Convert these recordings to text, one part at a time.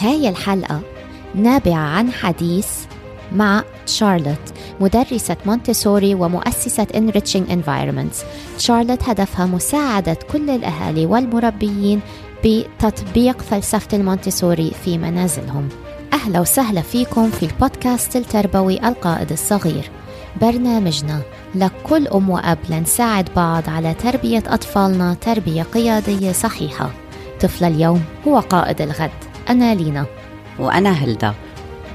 هاي الحلقة نابعة عن حديث مع شارلوت مدرسة مونتسوري ومؤسسة Enriching Environments. شارلوت هدفها مساعدة كل الأهالي والمربيين بتطبيق فلسفة المونتسوري في منازلهم. أهلا وسهلا فيكم في البودكاست التربوي القائد الصغير. برنامجنا لكل أم وأب لنساعد بعض على تربية أطفالنا تربية قيادية صحيحة. طفل اليوم هو قائد الغد. أنا لينا. وأنا هلدا.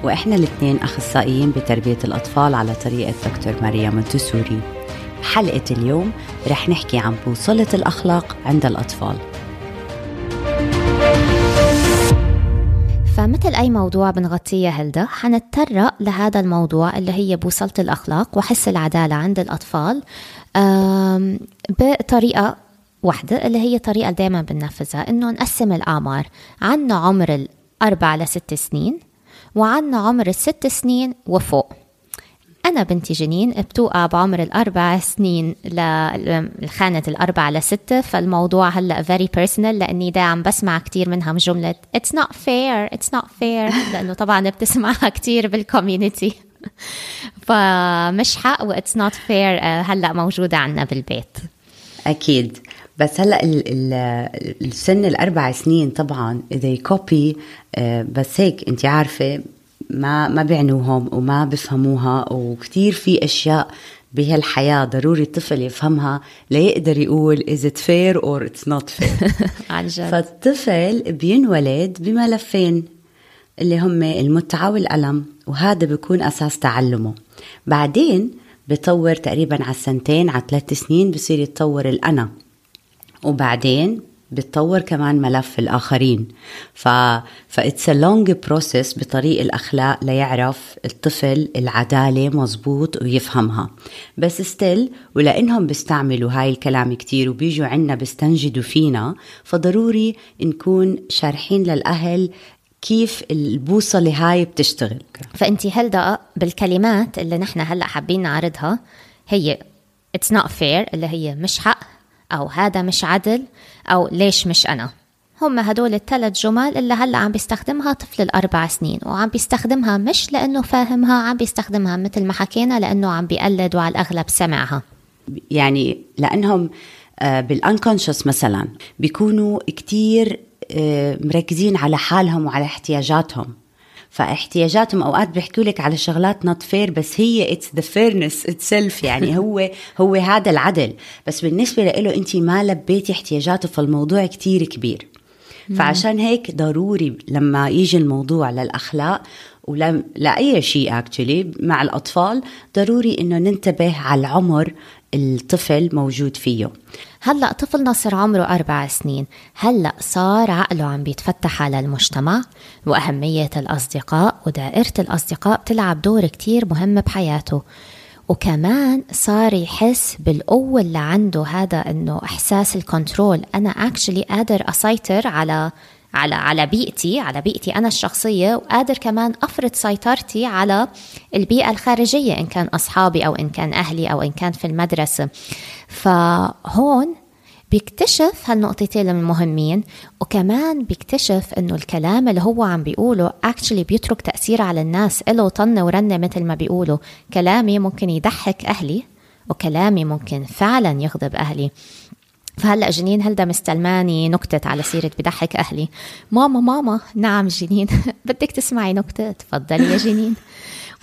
وإحنا الاثنين أخصائيين بتربية الأطفال على طريقة دكتور ماريا مونتسوري. بحلقة اليوم رح نحكي عن بوصلة الأخلاق عند الأطفال. فمثل أي موضوع بنغطيه هلدا حنتطرق لهذا الموضوع اللي هي بوصلة الأخلاق وحس العدالة عند الأطفال بطريقة واحدة اللي هي طريقة دائما بننفذها إنه نقسم الأعمار. عنا عمر الأربع لست سنين وعنا عمر الست سنين وفوق. أنا بنتي جنين بتوقع بعمر الأربع سنين لخانة الأربعة لستة فالموضوع هلأ very personal لأني دا عم بسمع كتير منها جملة it's not fair it's not fair. لأنه طبعا بتسمعها كتير بالكوميونتي فمش حق و it's not fair هلأ موجودة عنا بالبيت. أكيد. بس هلأ السن الأربع سنين طبعا اذا كوبي بس هيك انت عارفة ما ما بيعنوهم وما بفهموها وكثير في أشياء بهالحياة ضروري الطفل يفهمها ليقدر يقول is it fair or it's not fair. عن جد. فالطفل بينولد بملفين اللي هم المتعة والألم وهذا بيكون أساس تعلمه. بعدين بطور تقريبا على السنتين على ثلاث سنين بصير يتطور الأنا. وبعدين بتطور كمان ملف الآخرين. ف ف it's long process بطريق الأخلاق ليعرف الطفل العدالة مزبوط ويفهمها. بس still ولأنهم بيستعملوا هاي الكلام كتير وبيجوا عنا بيستنجدوا فينا فضروري نكون شارحين للأهل كيف البوصلة هاي بتشتغل. فأنت هلدا بالكلمات اللي نحن هلأ حابين نعرضها هي it's not fair اللي هي مش حق. أو هذا مش عدل أو ليش مش أنا. هم هدول الثلاث جمل اللي هلأ عم بيستخدمها طفل الأربع سنين وعم بيستخدمها مش لأنه فاهمها عم بيستخدمها مثل ما حكينا لأنه عم بيقلد وعلى الأغلب سمعها. يعني لأنهم بال unconscious مثلا بيكونوا كتير مركزين على حالهم وعلى احتياجاتهم. فاحتياجاتهم أوقات بيحكوا لك على شغلات not fair بس هي it's the fairness itself يعني هو هو هذا العدل. بس بالنسبة له انت ما لبيتي احتياجاته فالموضوع كتير كبير. فعشان هيك ضروري لما يجي الموضوع للأخلاق ولا لأي شيء actually مع الأطفال ضروري إنه ننتبه على العمر الطفل موجود فيه. هلأ طفلنا صار عمره أربع سنين. هلأ صار عقله عم بيتفتح على المجتمع وأهمية الأصدقاء ودائرة الأصدقاء بتلعب دور كتير مهم بحياته. وكمان صار يحس بالقوة اللي عنده هذا إنه إحساس ال control أنا actually قادر أسيطر على على على بيئتي على بيئتي أنا الشخصية وقادر كمان أفرض سيطرتي على البيئة الخارجية إن كان أصحابي أو إن كان أهلي أو إن كان في المدرسة. فهون بيكتشف هالنقطتين المهمين وكمان بيكتشف إنه الكلام اللي هو عم بيقوله اكشلي بيترك تأثير على الناس له طنه ورنة مثل ما بيقولوا. كلامي ممكن يضحك أهلي وكلامي ممكن فعلا يغضب أهلي. فهلأ جنين هلدا مستلماني نكتة على سيرة بضحك أهلي. ماما ماما نعم جنين. بدك تسمعي نكتة؟ تفضلي يا جنين.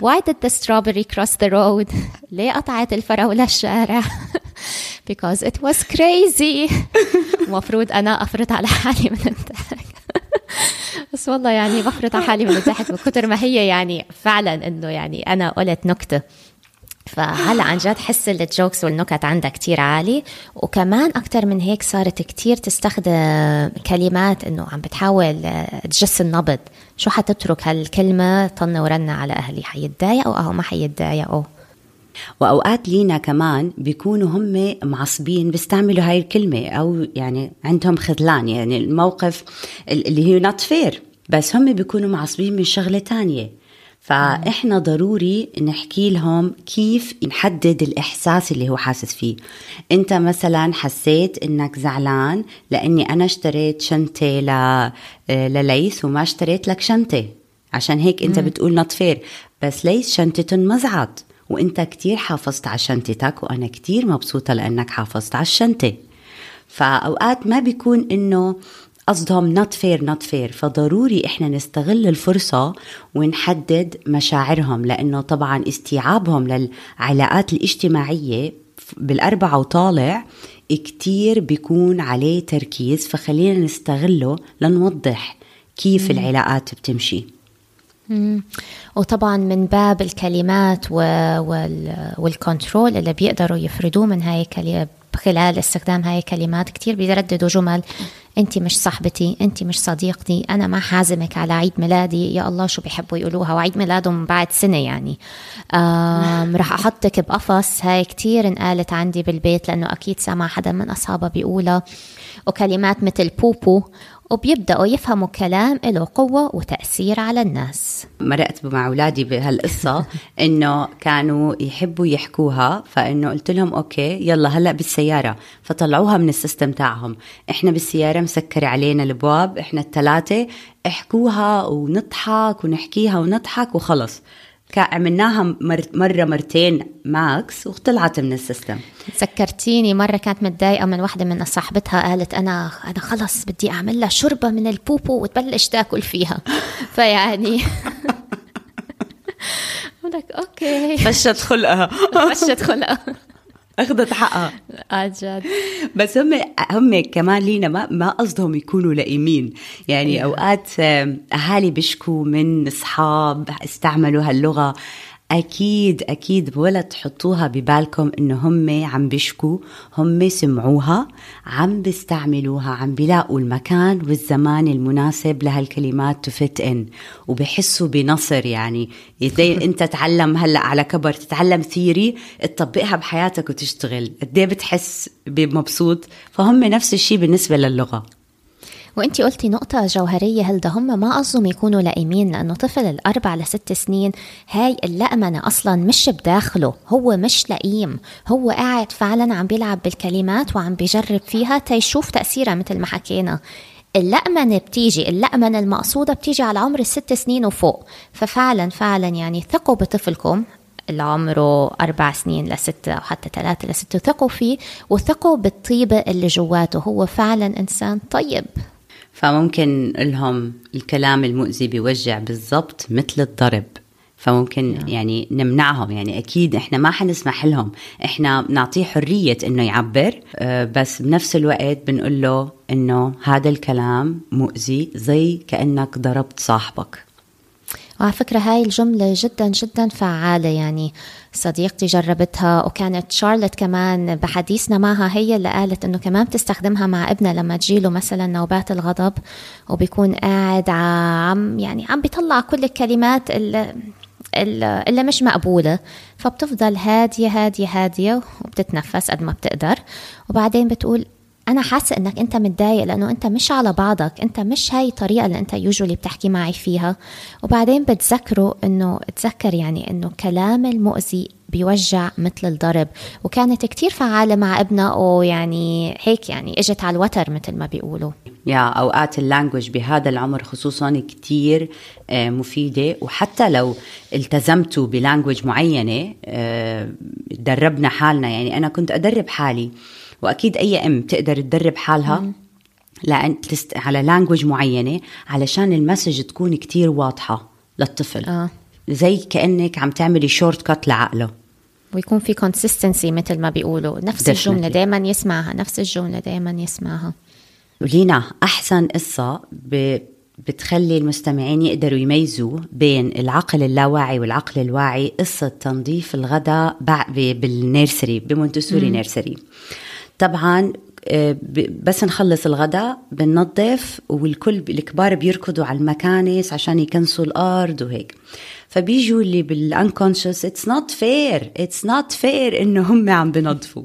Why did the strawberry cross the road? ليه قطعت الفراولة الشارع؟ Because it was crazy. المفروض أنا أفرط على حالي من الضحك. بس والله يعني بفرط على حالي من الضحك من كتر ما هي يعني فعلا إنه يعني أنا قلت نكتة. فهلا عن جد حس الجوكس والنكت عندها كتير عالي. وكمان أكتر من هيك صارت كتير تستخدم كلمات إنه عم بتحاول تجس النبض. شو حتترك هالكلمة طنة ورنة على أهلي؟ حيتضايقوا أو ما حيتضايقوا؟ وأوقات لينا كمان بيكونوا هم معصبين بيستعملوا هاي الكلمة أو يعني عندهم خذلان. يعني الموقف اللي هي not fair بس هم بيكونوا معصبين من شغلة تانية. فإحنا ضروري نحكي لهم كيف نحدد الإحساس اللي هو حاسس فيه. أنت مثلا حسيت إنك زعلان لأني أنا اشتريت شنطة ل... لليس وما اشتريت لك شنطة. عشان هيك أنت بتقول not fair بس ليس شنطة مزعت وأنت كتير حافظت على شنطتك وأنا كتير مبسوطة لأنك حافظت على الشنطة. فأوقات ما بيكون إنه قصدهم not fair not fair فضروري إحنا نستغل الفرصة ونحدد مشاعرهم لأنه طبعا استيعابهم للعلاقات الاجتماعية بالأربعة وطالع كتير بيكون عليه تركيز فخلينا نستغله لنوضح كيف مم. العلاقات بتمشي مم. وطبعا من باب الكلمات والكنترول اللي بيقدروا يفردوه من هاي خلال استخدام هاي الكلمات كتير بيرددوا جمل انت مش صاحبتي انت مش صديقتي أنا ما حازمك على عيد ميلادي. يا الله شو بيحبوا يقولوها وعيد ميلادهم بعد سنة يعني. رح أحطك بقفص. هاي كتير انقالت عندي بالبيت لأنه أكيد سمع حدا من أصحابها بيقولها. وكلمات مثل بوبو وبيبدأوا يفهموا كلام له قوة وتأثير على الناس. مرقت مع أولادي بهالقصة إنه كانوا يحبوا يحكوها فإنه قلت لهم okay يلا هلأ بالسيارة. فطلعوها من ال system تاعهم. إحنا بالسيارة مسكر علينا الأبواب إحنا الثلاثة احكوها ونضحك ونحكيها ونضحك وخلص. عملناها مرة مرتين max وطلعت من ال system. تذكرتيني مرة كانت متضايقة من وحدة من صاحبتها قالت أنا أنا خلص بدي أعمل لها شوربة من البوبو وتبلش تأكل فيها. فيعني لك okay. فشت خلقها. فشت خلقها. أخذت حقها. عن جد. بس هم هم كمان لينا ما ما قصدهم يكونوا لئيمين. يعني yeah. أوقات أهالي بيشكوا من أصحاب استعملوا هاللغة. أكيد أكيد ولا تحطوها ببالكم إنه هم عم بيشكوا هم سمعوها عم بيستعملوها عم بيلاقوا المكان والزمان المناسب لهالكلمات تفت ان وبحسوا بنصر يعني. زي أنت تعلم هلأ على كبر تتعلم ثيري تطبقها بحياتك وتشتغل. قد إيه بتحس بمبسوط؟ فهم نفس الشيء بالنسبة للغة. وانت قلتي نقطة جوهرية هل ده هم ما قصدهم يكونوا لائمين؟ لأنه طفل الأربع لست سنين هاي اللأمنة أصلا مش بداخله هو مش لئيم هو قاعد فعلا عم بيلعب بالكلمات وعم بيجرب فيها تيشوف تأثيرها مثل ما حكينا. اللأمنة بتيجي اللأمنة المقصودة بتيجي على عمر الست سنين وفوق. ففعلا فعلا يعني ثقوا بطفلكم اللي عمره أربع سنين لستة أو حتى ثلاثة لستة ثقوا فيه وثقوا بالطيبة اللي جواته. هو فعلا إنسان طيب. فممكن لهم الكلام المؤذي بيوجع بالضبط مثل الضرب. فممكن yeah. يعني نمنعهم. يعني أكيد إحنا ما حنسمح لهم. إحنا نعطيه حرية إنه يعبر آه، بس بنفس الوقت بنقول له إنه هذا الكلام مؤذي زي كأنك ضربت صاحبك. وعلى فكرة هاي الجملة جدا جدا فعالة يعني. صديقتي جربتها وكانت شارلت كمان بحديثنا معها هي اللي قالت إنه كمان بتستخدمها مع ابنها لما تجيله مثلا نوبات الغضب وبيكون قاعد عم يعني عم بيطلع كل الكلمات اللي اللي مش مقبولة. فبتفضل هادية هادية هادية وبتتنفس قد ما بتقدر. وبعدين بتقول أنا حاسة إنك أنت متضايق لأنه أنت مش على بعضك. أنت مش هاي الطريقة اللي أنت يوجولي بتحكي معي فيها. وبعدين بتذكره إنه تذكر يعني إنه كلام المؤذي بيوجع مثل الضرب. وكانت كتير فعالة مع ابنها ويعني هيك يعني إجت على الوتر مثل ما بيقولوا. يا أوقات ال language بهذا العمر خصوصا كتير آه، مفيدة. وحتى لو التزمتوا ب language معينة آه، دربنا حالنا. يعني أنا كنت أدرب حالي. وأكيد أي أم تقدر تدرب حالها لأن تست... على language معينة علشان ال message تكون كتير واضحة للطفل. آه. زي كأنك عم تعملي shortcut لعقله. ويكون في consistency مثل ما بيقولوا. نفس. الجملة دائما يسمعها نفس الجملة دائما يسمعها. لينا أحسن قصة ب... بتخلي المستمعين يقدروا يميزوا بين العقل اللاواعي والعقل الواعي قصة تنظيف الغداء بال nursery ب Montessori nursery. طبعا آه، بس نخلص الغداء بننظف والكل الكبار بيركضوا على المكانس عشان يكنسوا الأرض وهيك. فبيجوا اللي بال unconscious it's not fair it's not fair إنه هم عم بنظفوا.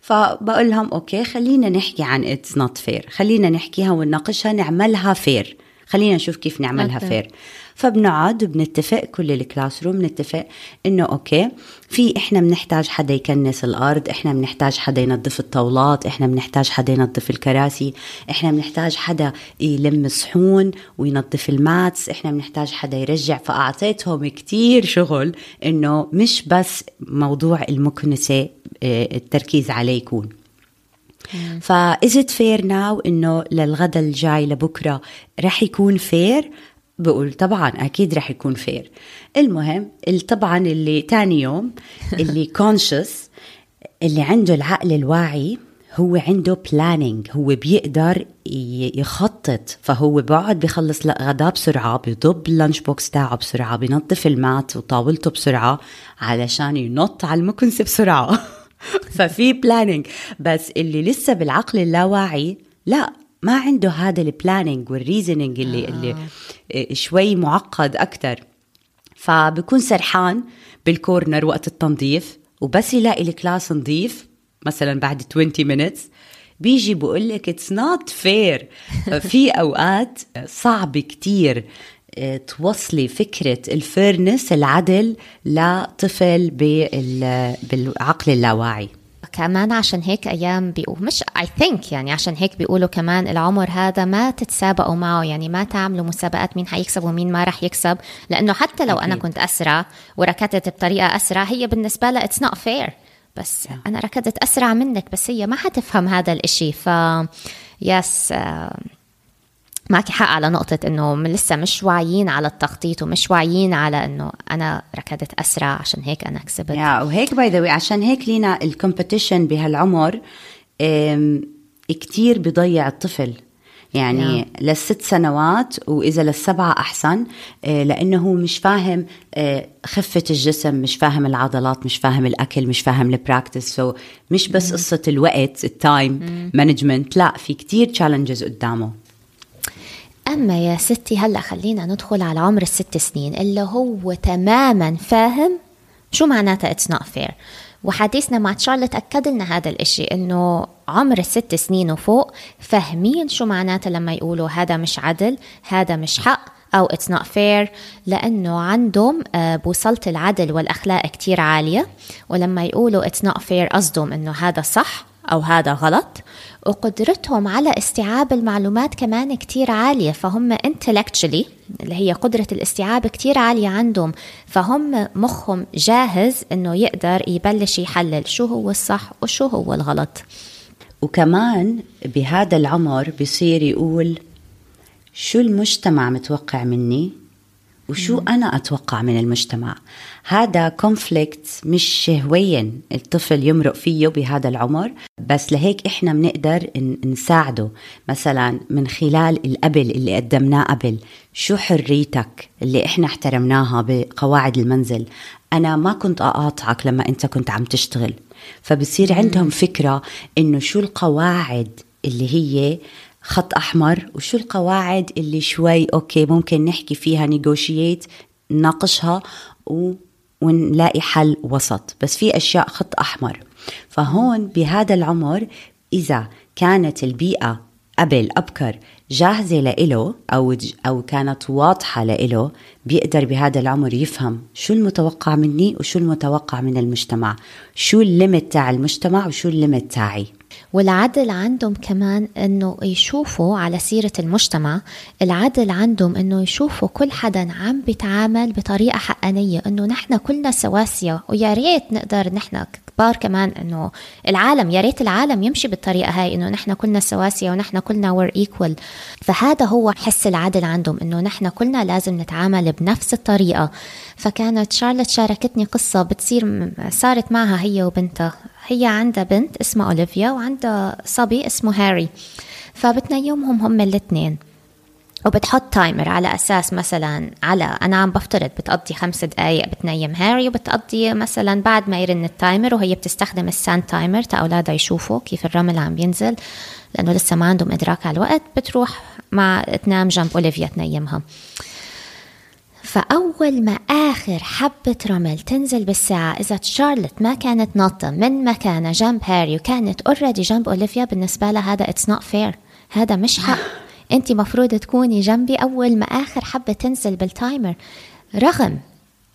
فبقول لهم okay خلينا نحكي عن it's not fair خلينا نحكيها ونناقشها نعملها fair خلينا نشوف كيف نعملها okay. fair فبنقعد وبنتفق كل ال classroom بنتفق إنه okay في إحنا بنحتاج حدا يكنس الأرض إحنا بنحتاج حدا ينظف الطاولات إحنا بنحتاج حدا ينظف الكراسي إحنا بنحتاج حدا يلم الصحون وينظف ال mats إحنا بنحتاج حدا يرجع. فأعطيتهم كتير شغل إنه مش بس موضوع المكنسة آه، التركيز عليه يكون. ف is it fair now إنه للغدا الجاي لبكرة رح يكون fair بقول طبعا أكيد رح يكون fair المهم ال- طبعا اللي تاني يوم اللي conscious اللي عنده العقل الواعي هو عنده planning هو بيقدر يخطط. فهو بقعد بيخلص ل- غداه بسرعة بيضب ال lunch box تاعه بسرعة بينظف ال mat وطاولته بسرعة علشان ينط على المكنسة بسرعة. ففي planning بس اللي لسه بالعقل اللاواعي لا ما عنده هذا ال planning وال reasoning اللي, آه. اللي شوي معقد أكتر. فبكون سرحان بال corner وقت التنظيف وبس يلاقي ال class نظيف مثلا بعد 20 minutes. بيجي بقول لك it's not fair في أوقات صعب كتير. آه، توصلي فكرة ال fairness العدل لطفل بال- بالعقل اللاواعي. كمان عشان هيك أيام بيقول مش I think يعني عشان هيك بيقولوا كمان العمر هذا ما تتسابقوا معه يعني ما تعملوا مسابقات مين حيكسب ومين ما رح يكسب لأنه حتى لو أنا. كنت أسرع وركضت بطريقة أسرع هي بالنسبة لها it's not fair بس أنا ركضت أسرع منك بس هي ما حتفهم هذا الإشي ف yes آه، معك حق على نقطة إنه من لسه مش واعيين على التخطيط ومش واعيين على إنه أنا ركضت أسرع عشان هيك أنا كسبت. yeah وهيك by the عشان هيك لينا ال competition بهالعمر كتير بضيع الطفل. يعني Yeah. للست سنوات وإذا للسبعة أحسن آه، لأنه هو مش فاهم آه، خفة الجسم مش فاهم العضلات مش فاهم الأكل مش فاهم ال practice so مش بس قصة الوقت ال time management لا في كتير challenges قدامه. أما يا ستي هلأ خلينا ندخل على عمر الست سنين اللي هو تماما فاهم شو معناتها it's not fair وحديثنا مع شارلت أكد لنا هذا الإشي إنه عمر الست سنين وفوق فاهمين شو معناتها لما يقولوا هذا مش عدل هذا مش حق أو it's not fair لأنه عندهم آه، بوصلة العدل والأخلاق كتير عالية. ولما يقولوا it's not fair قصدهم إنه هذا صح. أو هذا غلط وقدرتهم على استيعاب المعلومات كمان كتير عالية فهم intellectually اللي هي قدرة الاستيعاب كتير عالية عندهم فهم مخهم جاهز إنه يقدر يبلش يحلل شو هو الصح وشو هو الغلط. وكمان بهذا العمر بصير يقول شو المجتمع متوقع مني؟ وشو أنا أتوقع من المجتمع؟ هذا كونفليكت مش شهويا. الطفل يمرق فيه بهذا العمر. بس لهيك إحنا بنقدر نساعده. مثلا من خلال القبل اللي قدمناه قبل. شو حريتك اللي إحنا احترمناها بقواعد المنزل؟ أنا ما كنت أقاطعك لما أنت كنت عم تشتغل. فبصير عندهم فكرة إنه شو القواعد اللي هي خط أحمر. وشو القواعد اللي شوي okay ممكن نحكي فيها negotiate نناقشها و... ونلاقي حل وسط. بس في أشياء خط أحمر. فهون بهذا العمر إذا كانت البيئة قبل أبكر جاهزة لإله أو أو كانت واضحة لإله بيقدر بهذا العمر يفهم شو المتوقع مني وشو المتوقع من المجتمع. شو الليمت تاع المجتمع وشو الليمت تاعي. والعدل عندهم كمان إنه يشوفوا على سيرة المجتمع العدل عندهم إنه يشوفوا كل حدا عم بيتعامل بطريقة حقانية إنه نحن كلنا سواسية ويا ريت نقدر نحن كبار كمان إنه العالم يا ريت العالم يمشي بالطريقة هاي إنه نحن كلنا سواسية ونحن كلنا we're equal فهذا هو حس العدل عندهم إنه نحن كلنا لازم نتعامل بنفس الطريقة. فكانت شارلت شاركتني قصة بتصير صارت معها هي وبنتها. هي عندها بنت اسمها أوليفيا وعندها صبي اسمه هاري. فبتنيمهم هم الاثنين. وبتحط timer على أساس مثلا على أنا عم بفترض بتقضي خمس دقائق بتنيم هاري وبتقضي مثلا بعد ما يرن ال timer وهي بتستخدم ال sand timer تا أولادها يشوفوا كيف الرمل عم بينزل لأنه لسه ما عندهم إدراك على الوقت بتروح مع تنام جنب أوليفيا تنيمها. فأول ما آخر حبة رمل تنزل بالساعة إذا شارلت ما كانت ناطة من مكانها جنب هاري وكانت already جنب أوليفيا بالنسبة لها هذا it's not fair هذا مش حق. أنت مفروض تكوني جنبي أول ما آخر حبة تنزل بال timer. رغم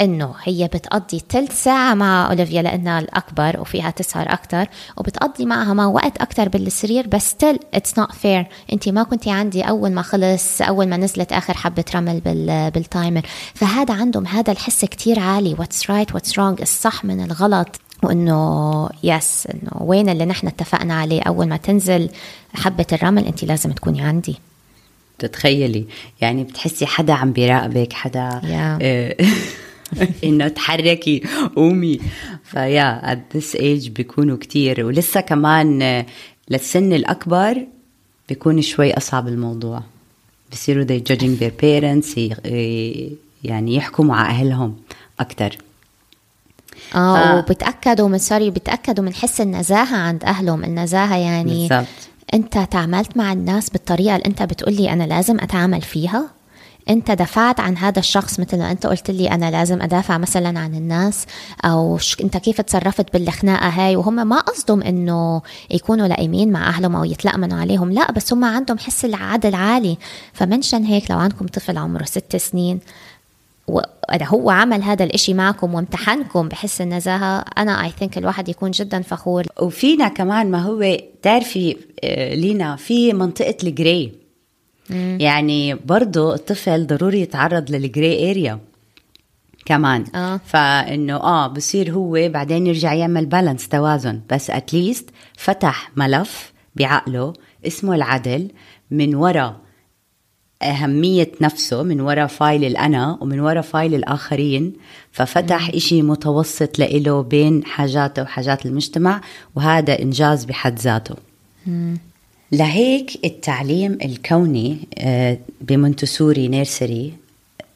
إنه هي بتقضي ثلث ساعة مع أوليفيا لأنها الأكبر وفيها تسهر أكثر وبتقضي معها ما وقت أكثر بالسرير بس still it's not fair انت ما كنتي عندي أول ما خلص أول ما نزلت آخر حبة رمل بال بال timer. فهذا عندهم هذا الحس كتير عالي. what's right what's wrong الصح من الغلط. وإنه yes إنه وين اللي نحن اتفقنا عليه؟ أول ما تنزل حبة الرمل انت لازم تكوني عندي. تتخيلي. يعني بتحسي حدا عم بيراقبك حدا Yeah. آه، انه تحركي قومي. فيا at this age بيكونوا كتير. ولسه كمان آه، للسن الأكبر بيكون شوي أصعب الموضوع. بصيروا they judging their parents ي- يعني يحكوا مع أهلهم أكثر آه ف- وبتأكدوا من سوري بتأكدوا من حس النزاهة عند أهلهم. النزاهة يعني بالضبط. أنت تعاملت مع الناس بالطريقة اللي أنت بتقولي أنا لازم أتعامل فيها؟ انت دفعت عن هذا الشخص مثل ما انت قلت لي أنا لازم ادافع مثلا عن الناس أو. انت كيف تصرفت بالخناقة هاي؟ وهم ما قصدهم انه يكونوا لئيمين مع اهلهم أو يتلأمنوا عليهم لا بس هم عندهم حس العدل عالي. فمنشان هيك لو عندكم طفل عمره ست سنين هو عمل هذا الإشي معكم وامتحنكم بحس النزاهة أنا أي ثينك الواحد يكون جدا فخور. وفينا كمان ما هو تعرفي آه، لينا في منطقة ال gray يعني برضو الطفل ضروري يتعرض لل gray area كمان. آه. فإنه آه بصير هو بعدين يرجع يعمل balance توازن. بس at least فتح ملف بعقله اسمه العدل من وراء أهمية نفسه من وراء file الأنا ومن وراء file الآخرين. ففتح إشي متوسط لإله بين حاجاته وحاجات المجتمع وهذا إنجاز بحد ذاته. لهيك التعليم الكوني آه، بمونتسوري نيرسري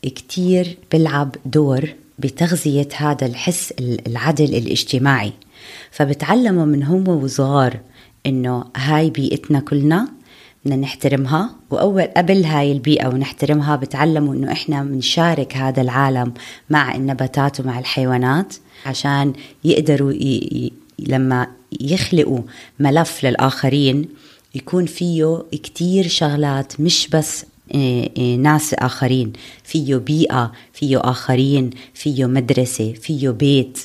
كتير بيلعب دور بتغذية هذا الحس ال- العدل الاجتماعي. فبتعلموا من هم وصغار إنه هاي بيئتنا كلنا بدنا نحترمها. وأول قبل هاي البيئة ونحترمها بتعلموا إنه إحنا بنشارك هذا العالم مع النباتات ومع الحيوانات عشان يقدروا ي... ي... لما يخلقوا ملف للآخرين يكون فيه كتير شغلات مش بس إيه، إيه، ناس آخرين. فيه بيئة فيه آخرين فيه مدرسة فيه بيت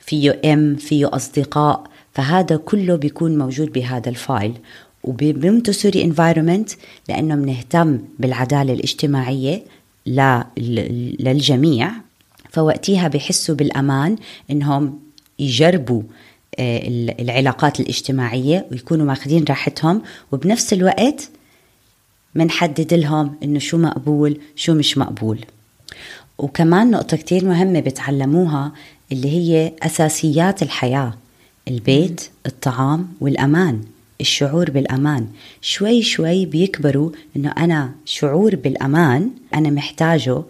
فيه أم فيه أصدقاء. فهذا كله بيكون موجود بهذا ال file. وب Montessori environment لأنه بنهتم ل- ل- للجميع. فوقتها بحسوا بالأمان إنهم يجربوا آه، العلاقات الاجتماعية ويكونوا ماخذين راحتهم وبنفس الوقت منحدد لهم إنه شو مقبول شو مش مقبول. وكمان نقطة كتير مهمة بتعلموها اللي هي أساسيات الحياة البيت الطعام والأمان الشعور بالأمان. شوي شوي بيكبروا إنه أنا شعور بالأمان أنا محتاجه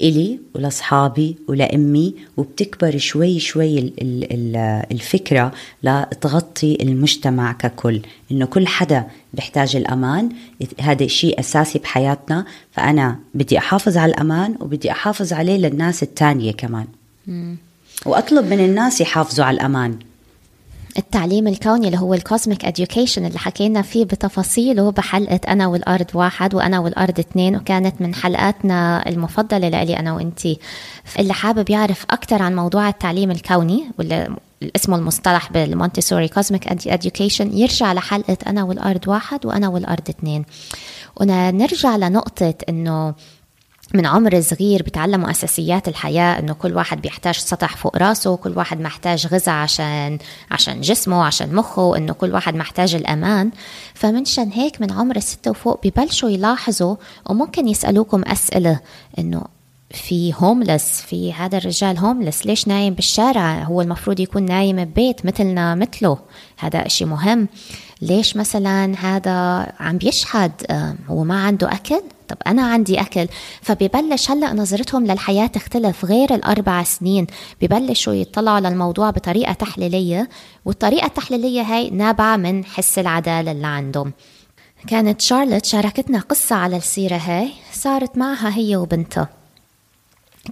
إلي ولأصحابي ولأمي وبتكبر شوي شوي ال- ال- ال- الفكرة لتغطي المجتمع ككل إنه كل حدا بيحتاج الأمان. هذا شيء أساسي بحياتنا. فأنا بدي أحافظ على الأمان وبدي أحافظ عليه للناس التانية كمان. وأطلب من الناس يحافظوا على الأمان. التعليم الكوني اللي هو ال cosmic education اللي حكينا فيه بتفاصيله بحلقة أنا والأرض واحد وأنا والأرض اثنين وكانت من حلقاتنا المفضلة لإلي أنا وإنتي. اللي حابب يعرف أكثر عن موضوع التعليم الكوني واللي اسمه المصطلح بالمونتسوري cosmic education يرجع لحلقة أنا والأرض واحد وأنا والأرض اثنين ونرجع لنقطة إنه من عمر صغير بتعلموا أساسيات الحياة إنه كل واحد بيحتاج سطح فوق راسه وكل واحد محتاج غذاء عشان عشان جسمه عشان مخه وإنه كل واحد محتاج الأمان. فمنشان هيك من عمر الستة وفوق ببلشوا يلاحظوا وممكن يسألوكم أسئلة إنه في هوملس في هذا الرجال هوملس ليش نايم بالشارع؟ هو المفروض يكون نايم ببيت مثلنا مثله هذا إشي مهم. ليش مثلا هذا عم بيشحد هو ما عنده أكل؟ طب أنا عندي أكل. فبيبلش هلأ نظرتهم للحياة تختلف غير الأربع سنين. ببلشوا يطلعوا للموضوع بطريقة تحليلية والطريقة التحليلية هاي نابعة من حس العدالة اللي عندهم. كانت شارلوت شاركتنا قصة على السيرة هاي صارت معها هي وبنتها.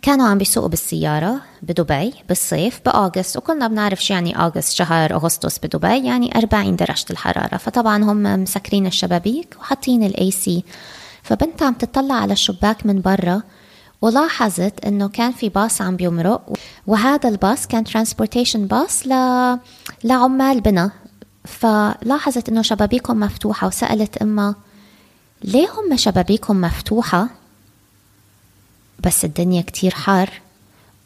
كانوا عم بيسوقوا بالسيارة بدبي بالصيف بأغسطس وكلنا بنعرف شو يعني أغسطس شهر أغسطس بدبي يعني 40 درجة الحرارة. فطبعا هم مسكرين الشبابيك وحاطين ال AC فبنت عم تطلع على الشباك من برا ولاحظت إنه كان في باص عم بيمرق وهذا الباص كان transportation bus ل... لعمال بنا فلاحظت إنه شبابيكهم مفتوحة وسألت امها ليه هم شبابيكهم مفتوحة؟ بس الدنيا كتير حار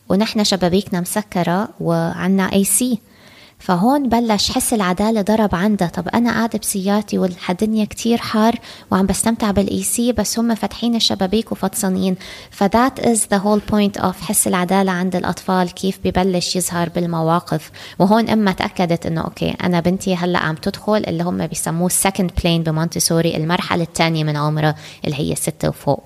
ونحن شبابيكنا مسكرة وعنا AC فهون بلش حس العدالة ضرب عندها طب أنا قاعدة بسيارتي والدنيا كتير حار وعم بستمتع بال AC بس هم فاتحين الشبابيك وفطسانين. ف that is the whole point of حس العدالة عند الأطفال كيف ببلش يظهر بالمواقف. وهون أما تأكدت إنه okay أنا بنتي هلأ عم تدخل اللي هم بيسموه second plane بمونتسوري المرحلة الثانية من عمرها اللي هي ستة وفوق.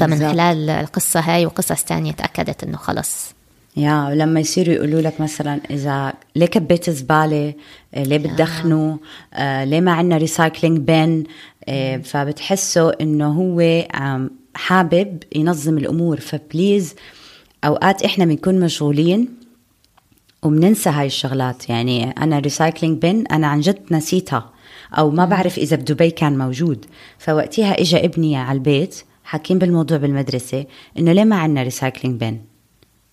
فمن خلال القصة هاي وقصص تانية تأكدت إنه خلص. يا لما يصيروا يقولوا لك مثلا إذا ليه كبيتي زبالة آه، ليه بتدخنوا آه ليه ما عندنا recycling bin آه فبتحسوا إنه هو حابب ينظم الأمور. ف please أوقات إحنا بنكون مشغولين وبننسى هاي الشغلات. يعني أنا recycling bin أنا عن جد نسيتها. أو ما بعرف إذا بدبي كان موجود. فوقتها اجى ابني على البيت حاكين بالموضوع بالمدرسة إنه ليه ما عندنا recycling bin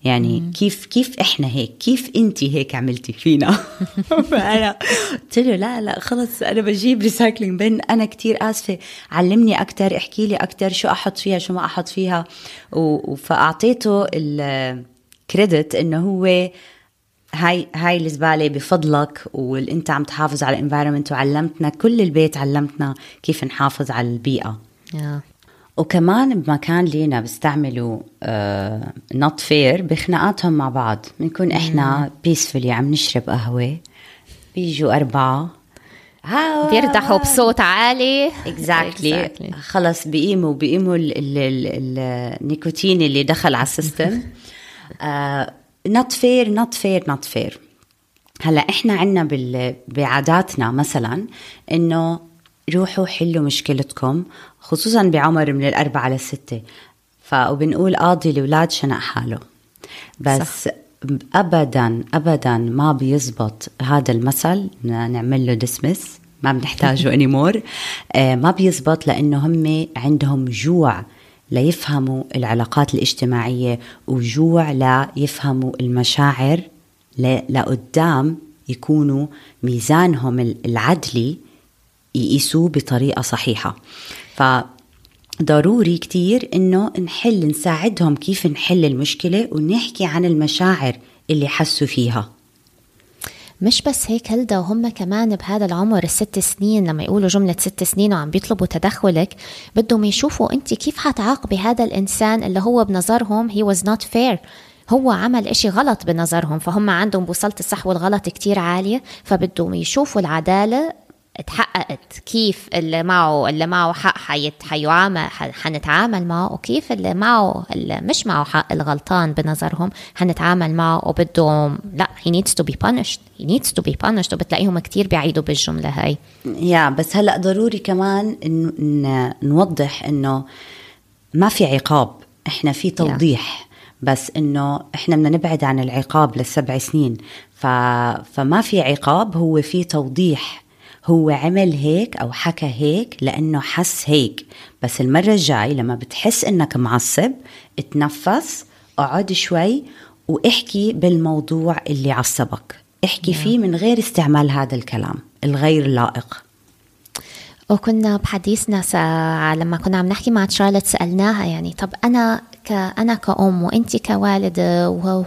يعني مم. كيف كيف إحنا هيك؟ كيف انت هيك عملتي فينا؟ فأنا قلت له لا لا خلص أنا بجيب recycling bin أنا كتير آسفة. علمني أكثر احكي لي أكثر شو أحط فيها شو ما أحط فيها. فأعطيته ال credit إنه هو هاي هاي الزبالة بفضلك وانت عم تحافظ على ال environment وعلمتنا كل البيت علمتنا كيف نحافظ على البيئة. Yeah. وكمان بمكان لينا بيستعملوا آه نوت فير بخناقاتهم مع بعض. بنكون إحنا بيسفلي عم نشرب قهوة بيجوا أربعة. بيرتاحوا بصوت عالي. اكزاكتلي exactly. exactly. خلص بيقيموا بيقيموا النيكوتين اللي دخل على السيستم. نوت فير نوت فير نوت فير. هلا إحنا عندنا بعاداتنا مثلا إنه روحوا حلوا مشكلتكم خصوصا بعمر من الأربعة للستة فبنقول قاضي الأولاد شنق حاله. بس صح. ابدا ابدا ما بيزبط هذا المثل. نعمل له ديسمس ما بنحتاجه انيمور آه ما بيزبط لأنه هم عندهم جوع ليفهموا العلاقات الاجتماعية وجوع ليفهموا المشاعر لقدام يكونوا ميزانهم العدلي يقيسوه بطريقة صحيحة. فضروري كتير إنه نحل نساعدهم كيف نحل المشكلة ونحكي عن المشاعر اللي حسوا فيها. مش بس هيك هلدا وهم كمان بهذا العمر الست سنين لما يقولوا جملة ست سنين وعم بيطلبوا تدخلك بدهم يشوفوا أنت كيف حتعاقبي هذا الإنسان اللي هو بنظرهم he was not fair. هو عمل إشي غلط بنظرهم فهم عندهم بوصلة الصح والغلط كتير عالية فبدهم يشوفوا العدالة تحققت كيف اللي معه اللي معه حق حيت حيعامل حنتعامل معه وكيف اللي معه اللي مش معه حق الغلطان بنظرهم حنتعامل معه وبدهم لا he needs to be punished. he needs to be punished وبتلاقيهم كتير بيعيدوا بالجملة هاي. يا بس هلأ ضروري كمان إن نوضح إنه ما في عقاب. إحنا في توضيح yeah. بس إنه إحنا بدنا نبعد عن العقاب للسبع سنين. ف... فما في عقاب هو في توضيح. هو عمل هيك أو حكى هيك لأنه حس هيك بس المرة الجاي لما بتحس إنك معصب اتنفس اقعد شوي واحكي بالموضوع اللي عصبك احكي yeah. فيه من غير استعمال هذا الكلام الغير لائق وكنا بحديثنا. لما كنا عم نحكي مع شارلت سألناها يعني طب أنا ك... أنا كأم وأنت كوالدة و...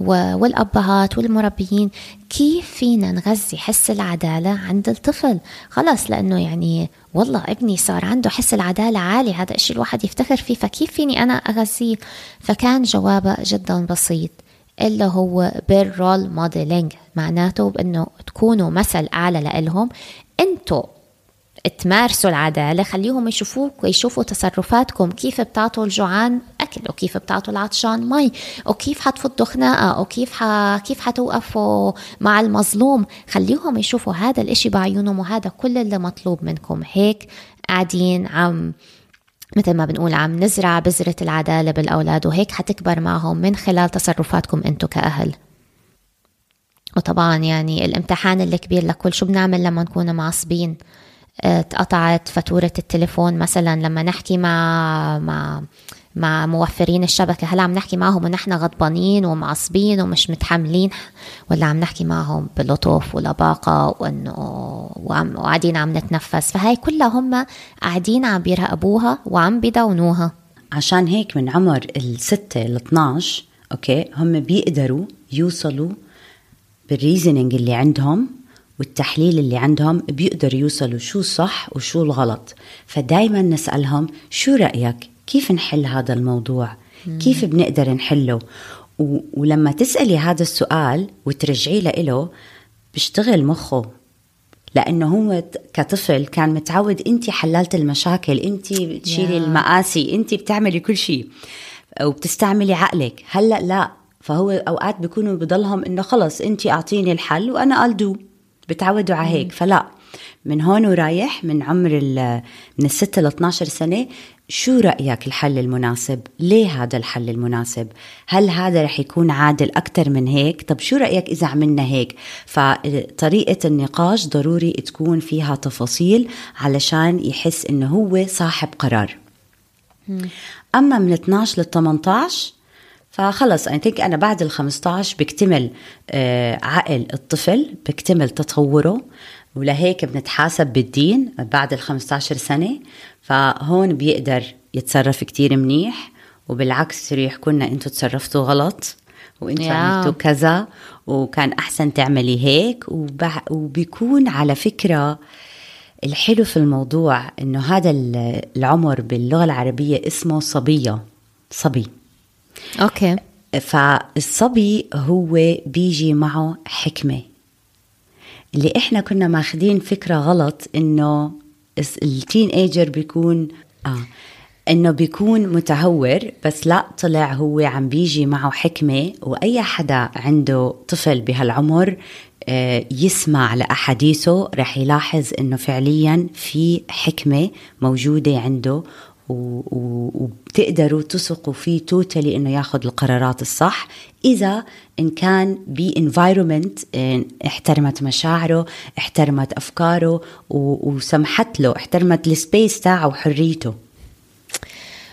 و... والأبهات والمربيين كيف فينا نغذي حس العدالة عند الطفل؟ خلص لأنه يعني والله ابني صار عنده حس العدالة عالي هذا الشيء الواحد يفتخر فيه فكيف فيني أنا أغذيه؟ فكان جوابه جدا بسيط اللي هو بال role modeling معناته بأنه تكونوا مثل أعلى لإلهم. أنتوا تمارسوا العدالة خليهم يشوفوك ويشوفوا تصرفاتكم كيف بتعطوا الجوعان؟ أكل وكيف بتعطوا العطشان مي؟ وكيف حتفضوا خناقة وكيف ح... كيف حتوقفوا مع المظلوم؟ خليهم يشوفوا هذا الإشي بعيونهم وهذا كل اللي مطلوب منكم. هيك قاعدين عم مثل ما بنقول عم نزرع بذرة العدالة بالأولاد وهيك حتكبر معهم من خلال تصرفاتكم أنتو كأهل. وطبعا يعني الامتحان الكبير لكل شو بنعمل لما نكون معصبين؟ اتقطعت فاتورة التليفون مثلا لما نحكي مع مع مع موفرين الشبكة. هل عم نحكي معهم ونحن غضبانين ومعصبين ومش متحملين ولا عم نحكي معهم بلطف ولباقة وإنه وعم وقاعدين عم نتنفس. فهاي كلها هم قاعدين عم بيراقبوها وعم بيدونوها عشان هيك من عمر الستة ل 12 okay هم بيقدروا يوصلوا بال reasoning اللي عندهم والتحليل اللي عندهم بيقدروا يوصلوا شو صح وشو الغلط. فدايما نسألهم شو رأيك كيف نحل هذا الموضوع؟ كيف بنقدر نحله؟ و... ولما تسألي هذا السؤال وترجعي له بيشتغل مخه. لأنه هو كطفل كان متعود انت حللت المشاكل انت بتشيلي yeah. المآسي انت بتعملي كل شيء وبتستعملي عقلك. هلأ لا فهو أوقات بيكونوا بضلهم إنه خلص انت أعطيني الحل وأنا do. بتعودوا على هيك. فلا من هون ورايح من عمر من الستة ل 12 سنة شو رأيك الحل المناسب؟ ليه هذا الحل المناسب؟ هل هذا رح يكون عادل أكثر من هيك؟ طب شو رأيك إذا عملنا هيك؟ فطريقة النقاش ضروري تكون فيها تفاصيل علشان يحس إنه هو صاحب قرار أما من 12 ل 18 فخلص اي ثينك أنا بعد ال 15 بكتمل آه، عقل الطفل بكتمل تطوره ولهيك بنتحاسب بالدين بعد ال 15 سنة فهون بيقدر يتصرف كتير منيح وبالعكس يحكوا لنا أنتم تصرفتوا غلط وأنتم yeah. عملتوا كذا وكان أحسن تعملي هيك وبع... وبيكون على فكرة الحلو في الموضوع إنه هذا العمر باللغة العربية اسمه صبية صبي. okay. فالصبي هو بيجي معه حكمة. اللي إحنا كنا ماخذين فكرة غلط إنه ال teenager بيكون آه إنه بيكون متهور بس لا طلع هو عم بيجي معه حكمة وأي حدا عنده طفل بهالعمر آه، يسمع لأحاديثه رح يلاحظ إنه فعليا في حكمة موجودة عنده. وبتقدروا تثقوا فيه totally إنه ياخذ القرارات الصح. إذا إن كان ب environment احترمت مشاعره احترمت أفكاره وسمحت له احترمت ال space تاعه وحريته.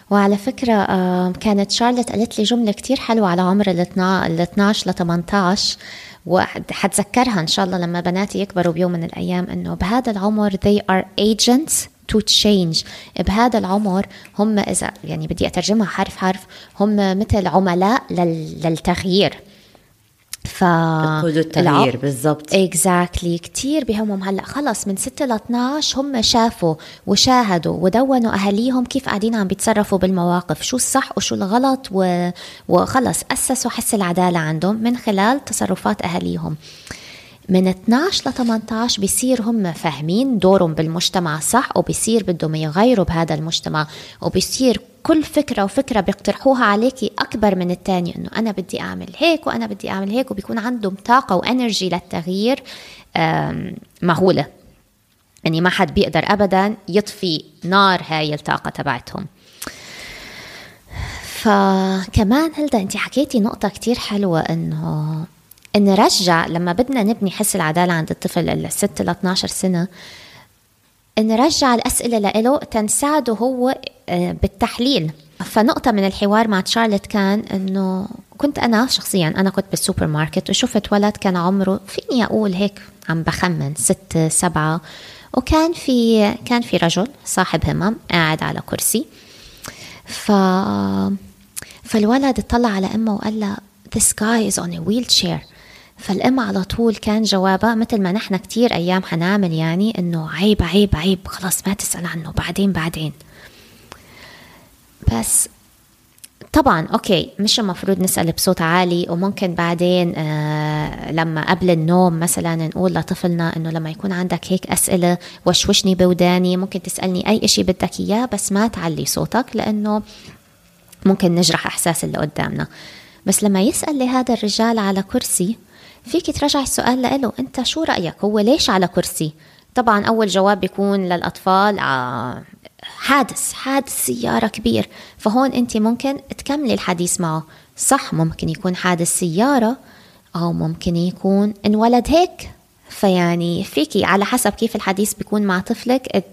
وعلى فكرة كانت شارلت قالت لي جملة كتير حلوة على عمر ال 12 ل 18 وحتذكرها إن شاء الله لما بناتي يكبروا بيوم من الأيام إنه بهذا العمر they are agents to change. بهذا العمر هم إذا يعني بدي أترجمها حرف حرف هم مثل عملاء للتغيير. ف التغيير بالضبط. اكزاكتلي كثير بهمهم هلأ. خلص من 6 ل 12 هم شافوا وشاهدوا ودونوا أهاليهم كيف قاعدين عم بيتصرفوا بالمواقف شو الصح وشو الغلط و... وخلص أسسوا حس العدالة عندهم من خلال تصرفات أهاليهم. من 12 ل 18 بيصير هم فاهمين دورهم بالمجتمع صح وبيصير بدهم يغيروا بهذا المجتمع وبيصير كل فكرة وفكرة بيقترحوها عليكي أكبر من الثانية إنه أنا بدي أعمل هيك وأنا بدي أعمل هيك وبيكون عندهم طاقة وإنرجي للتغيير مهولة. يعني ما حد بيقدر ابدا يطفي نار هاي الطاقة تبعتهم. فكمان هلدا انت حكيتي نقطة كتير حلوة إنه نرجع لما بدنا نبني حس العدالة عند الطفل الست ل 12 سنة نرجع الأسئلة له تنساعده هو آه، بالتحليل. فنقطة من الحوار مع تشارلت كان إنه كنت أنا شخصيا أنا كنت بالسوبر ماركت وشفت ولد كان عمره فيني أقول هيك عم بخمن ست سبعة وكان في كان في رجل صاحب همم قاعد على كرسي. ف فالولد اطلع على أمه وقال لها this guy is on a wheelchair. فالأم على طول كان جوابها مثل ما نحن كتير أيام حنعمل يعني إنه عيب عيب عيب خلاص ما تسأل عنه بعدين بعدين. بس طبعا أوكي مش المفروض نسأل بصوت عالي وممكن بعدين آه لما قبل النوم مثلا نقول لطفلنا إنه لما يكون عندك هيك أسئلة وشوشني بوداني ممكن تسألني أي شيء بدك إياه بس ما تعلي صوتك لأنه ممكن نجرح إحساس اللي قدامنا. بس لما يسأل لهذا الرجال على كرسي فيك ترجع السؤال له أنت شو رأيك؟ هو ليش على كرسي؟ طبعا أول جواب بيكون للأطفال آه حادث حادث سيارة كبير. فهون أنت ممكن تكملي الحديث معه. صح ممكن يكون حادث سيارة أو ممكن يكون انولد هيك. فيعني فيكي على حسب كيف الحديث بيكون مع طفلك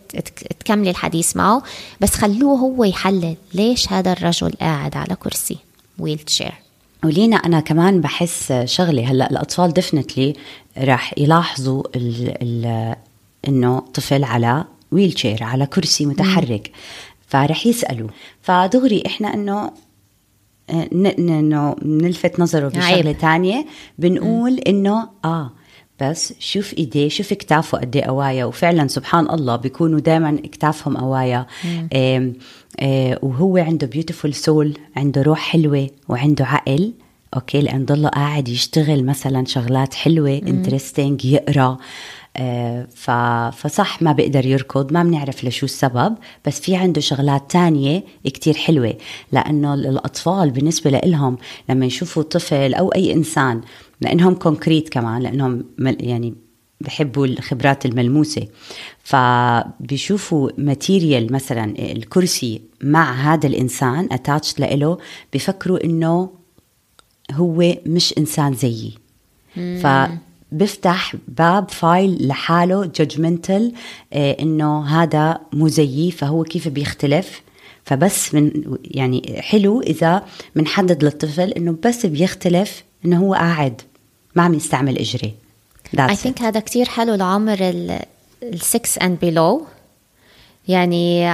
تكملي الحديث معه. بس خلوه هو يحلل ليش هذا الرجل قاعد على كرسي. ويل تشير ولينا أنا كمان بحس شغله هلأ الأطفال دفنتلي راح يلاحظوا ال ال إنه طفل على ويل تشير على كرسي متحرك فرح يسألوا. فدغري إحنا إنه إنه نلفت نظره بشغلة ثانية بنقول إنه آه بس شوف إيديه شوف كتافه قد إيه قوايا وفعلا سبحان الله بيكونوا دائما كتافهم قوايا. وهو عنده beautiful soul عنده روح حلوة وعنده عقل. okay لأن ضله قاعد يشتغل مثلا شغلات حلوة interesting يقرأ. آه فصح ما بيقدر يركض ما بنعرف لشو السبب بس في عنده شغلات تانية كتير حلوة. لأنه الأطفال بالنسبة لهم لما يشوفوا طفل أو أي إنسان لأنهم concrete كمان لأنهم يعني بحبوا الخبرات الملموسة. فبيشوفوا material مثلا الكرسي مع هذا الإنسان attached له بفكروا إنه هو مش إنسان زيي. فبفتح باب file لحاله judgmental آه، إنه هذا مو زيي فهو كيف بيختلف؟ فبس من يعني حلو إذا بنحدد للطفل إنه بس بيختلف إنه هو قاعد ما عم يستعمل اجري I think هذا كتير حلو لعمر ال 6 and below يعني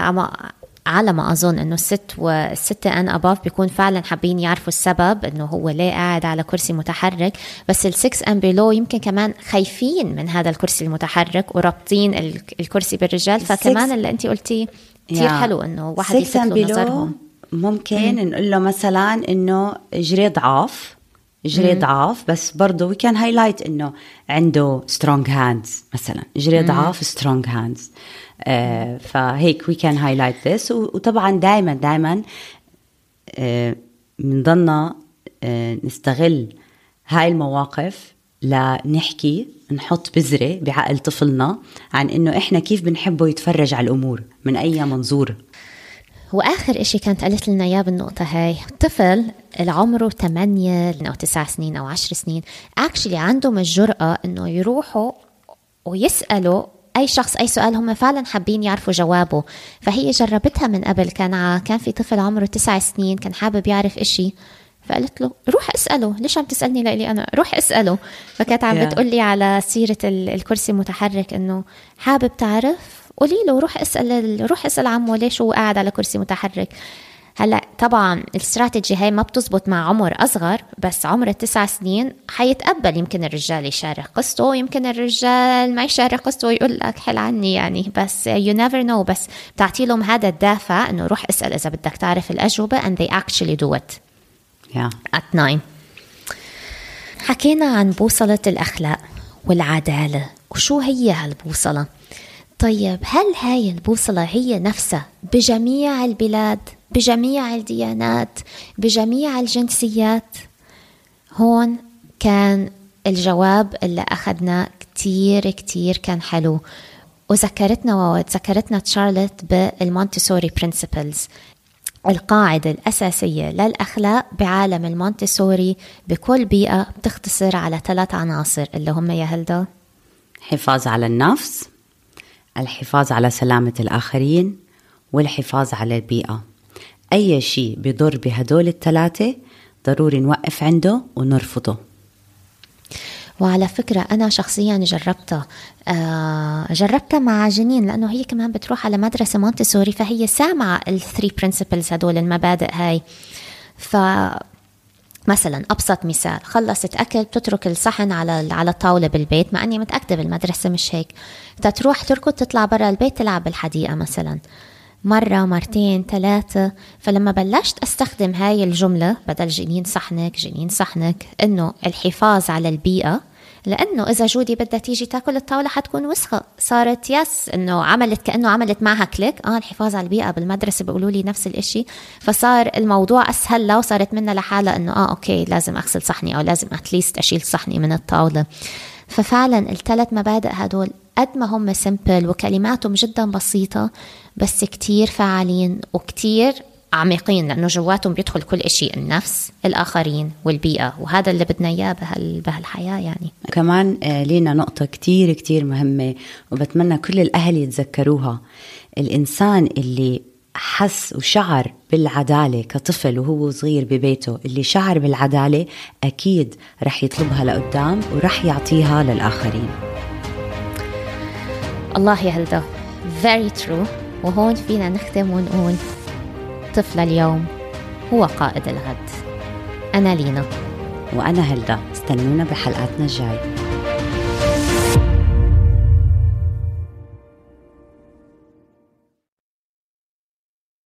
على ما أظن إنه الست والستة and above بيكون فعلا حابين يعرفوا السبب إنه هو ليه قاعد على كرسي متحرك. بس ال six and below يمكن كمان خايفين من هذا الكرسي المتحرك ورابطين الكرسي بالرجال. فكمان اللي انت قلتيه كثير حلو إنه واحد يلفت نظرهم. ممكن نقول له مثلا إنه جري ضعاف جري ضعاف بس برضه we can highlight إنه عنده strong hands مثلا. جري ضعاف strong hands آه فهيك we can highlight this وطبعا دائما دائما بنضلنا آه نستغل هاي المواقف لنحكي نحط بذرة بعقل طفلنا عن إنه إحنا كيف بنحبه يتفرج على الأمور من أي منظور. وآخر إشي كانت قالت لنا إياه بالنقطة هاي. طفل العمره 8 أو 9 سنين أو 10 سنين. اكشلي عندهم الجرأة إنه يروحوا ويسألوا أي شخص أي سؤال هم فعلا حابين يعرفوا جوابه. فهي جربتها من قبل كان كان في طفل عمره تسع سنين كان حابب يعرف إشي. فقلت له روح اسأله. ليش عم تسألني لإلي أنا؟ روح اسأله. فكانت عم yeah. بتقول لي على سيرة الكرسي المتحرك إنه حابب تعرف قولي له روح اسأل روح اسأل عمو ليش هو قاعد على كرسي متحرك. هلأ طبعا الاستراتيجي هاي ما بتزبط مع عمر أصغر بس عمر التسع سنين حيتقبل يمكن الرجال يشارك قصته يمكن الرجال ما يشارك قصته ويقول لك حل عني يعني. بس you never know بس بتعطي لهم هذا الدافع إنه روح اسأل إذا بدك تعرف الأجوبة and they actually do it. Yeah. at nine. حكينا عن بوصلة الأخلاق والعدالة. وشو هي هالبوصلة؟ طيب هل هاي البوصلة هي نفسها؟ بجميع البلاد بجميع الديانات بجميع الجنسيات؟ هون كان الجواب اللي أخذناه كتير كتير كان حلو. وذكرتنا وذكرتنا تشارلت بالمونتسوري principles. القاعدة الأساسية للأخلاق بعالم المونتسوري بكل بيئة بتختصر على ثلاث عناصر اللي هم يا هلدا حفاظ على النفس الحفاظ على سلامة الآخرين والحفاظ على البيئة. أي شيء بضر بهدول الثلاثة ضروري نوقف عنده ونرفضه. وعلى فكرة أنا شخصيا جربتها. آه جربتها مع جنين لأنه هي كمان بتروح على مدرسة مونتسوري فهي سامعة ال three principles هدول المبادئ هاي. ف مثلا أبسط مثال خلصت أكل بتترك الصحن على على الطاولة بالبيت مع إني متأكدة بالمدرسة مش هيك. تروح تركض تطلع برا البيت تلعب بالحديقة مثلا. مرة مرتين ثلاثة فلما بلشت أستخدم هاي الجملة بدل جنين صحنك جنين صحنك إنه الحفاظ على البيئة لأنه إذا جودي بدها تيجي تاكل الطاولة حتكون وسخة. صارت yes إنه عملت كأنه عملت معها click. آه الحفاظ على البيئة بالمدرسة بيقولوا لي نفس الإشي. فصار الموضوع أسهل لها وصارت منها لحالها إنه آه أوكي لازم أغسل صحني أو لازم اتليست أشيل صحني من الطاولة. ففعلا الثلاث مبادئ هدول قد ما هم سمبل وكلماتهم جدا بسيطة بس كتير فعالين وكتير عميقين لأنه جواتهم بيدخل كل إشي النفس الآخرين والبيئة. وهذا اللي بدنا إياه بهال بهالحياة يعني. كمان آه، لينا نقطة كتير كتير مهمة وبتمنى كل الأهل يتذكروها. الإنسان اللي حس وشعر بالعدالة كطفل وهو صغير ببيته اللي شعر بالعدالة أكيد رح يطلبها لقدام ورح يعطيها للآخرين. الله يا هلدا very true. وهون فينا نختم ونقول طفل اليوم هو قائد الغد. أنا لينا. وأنا هلدا. استنونا بحلقاتنا الجاي.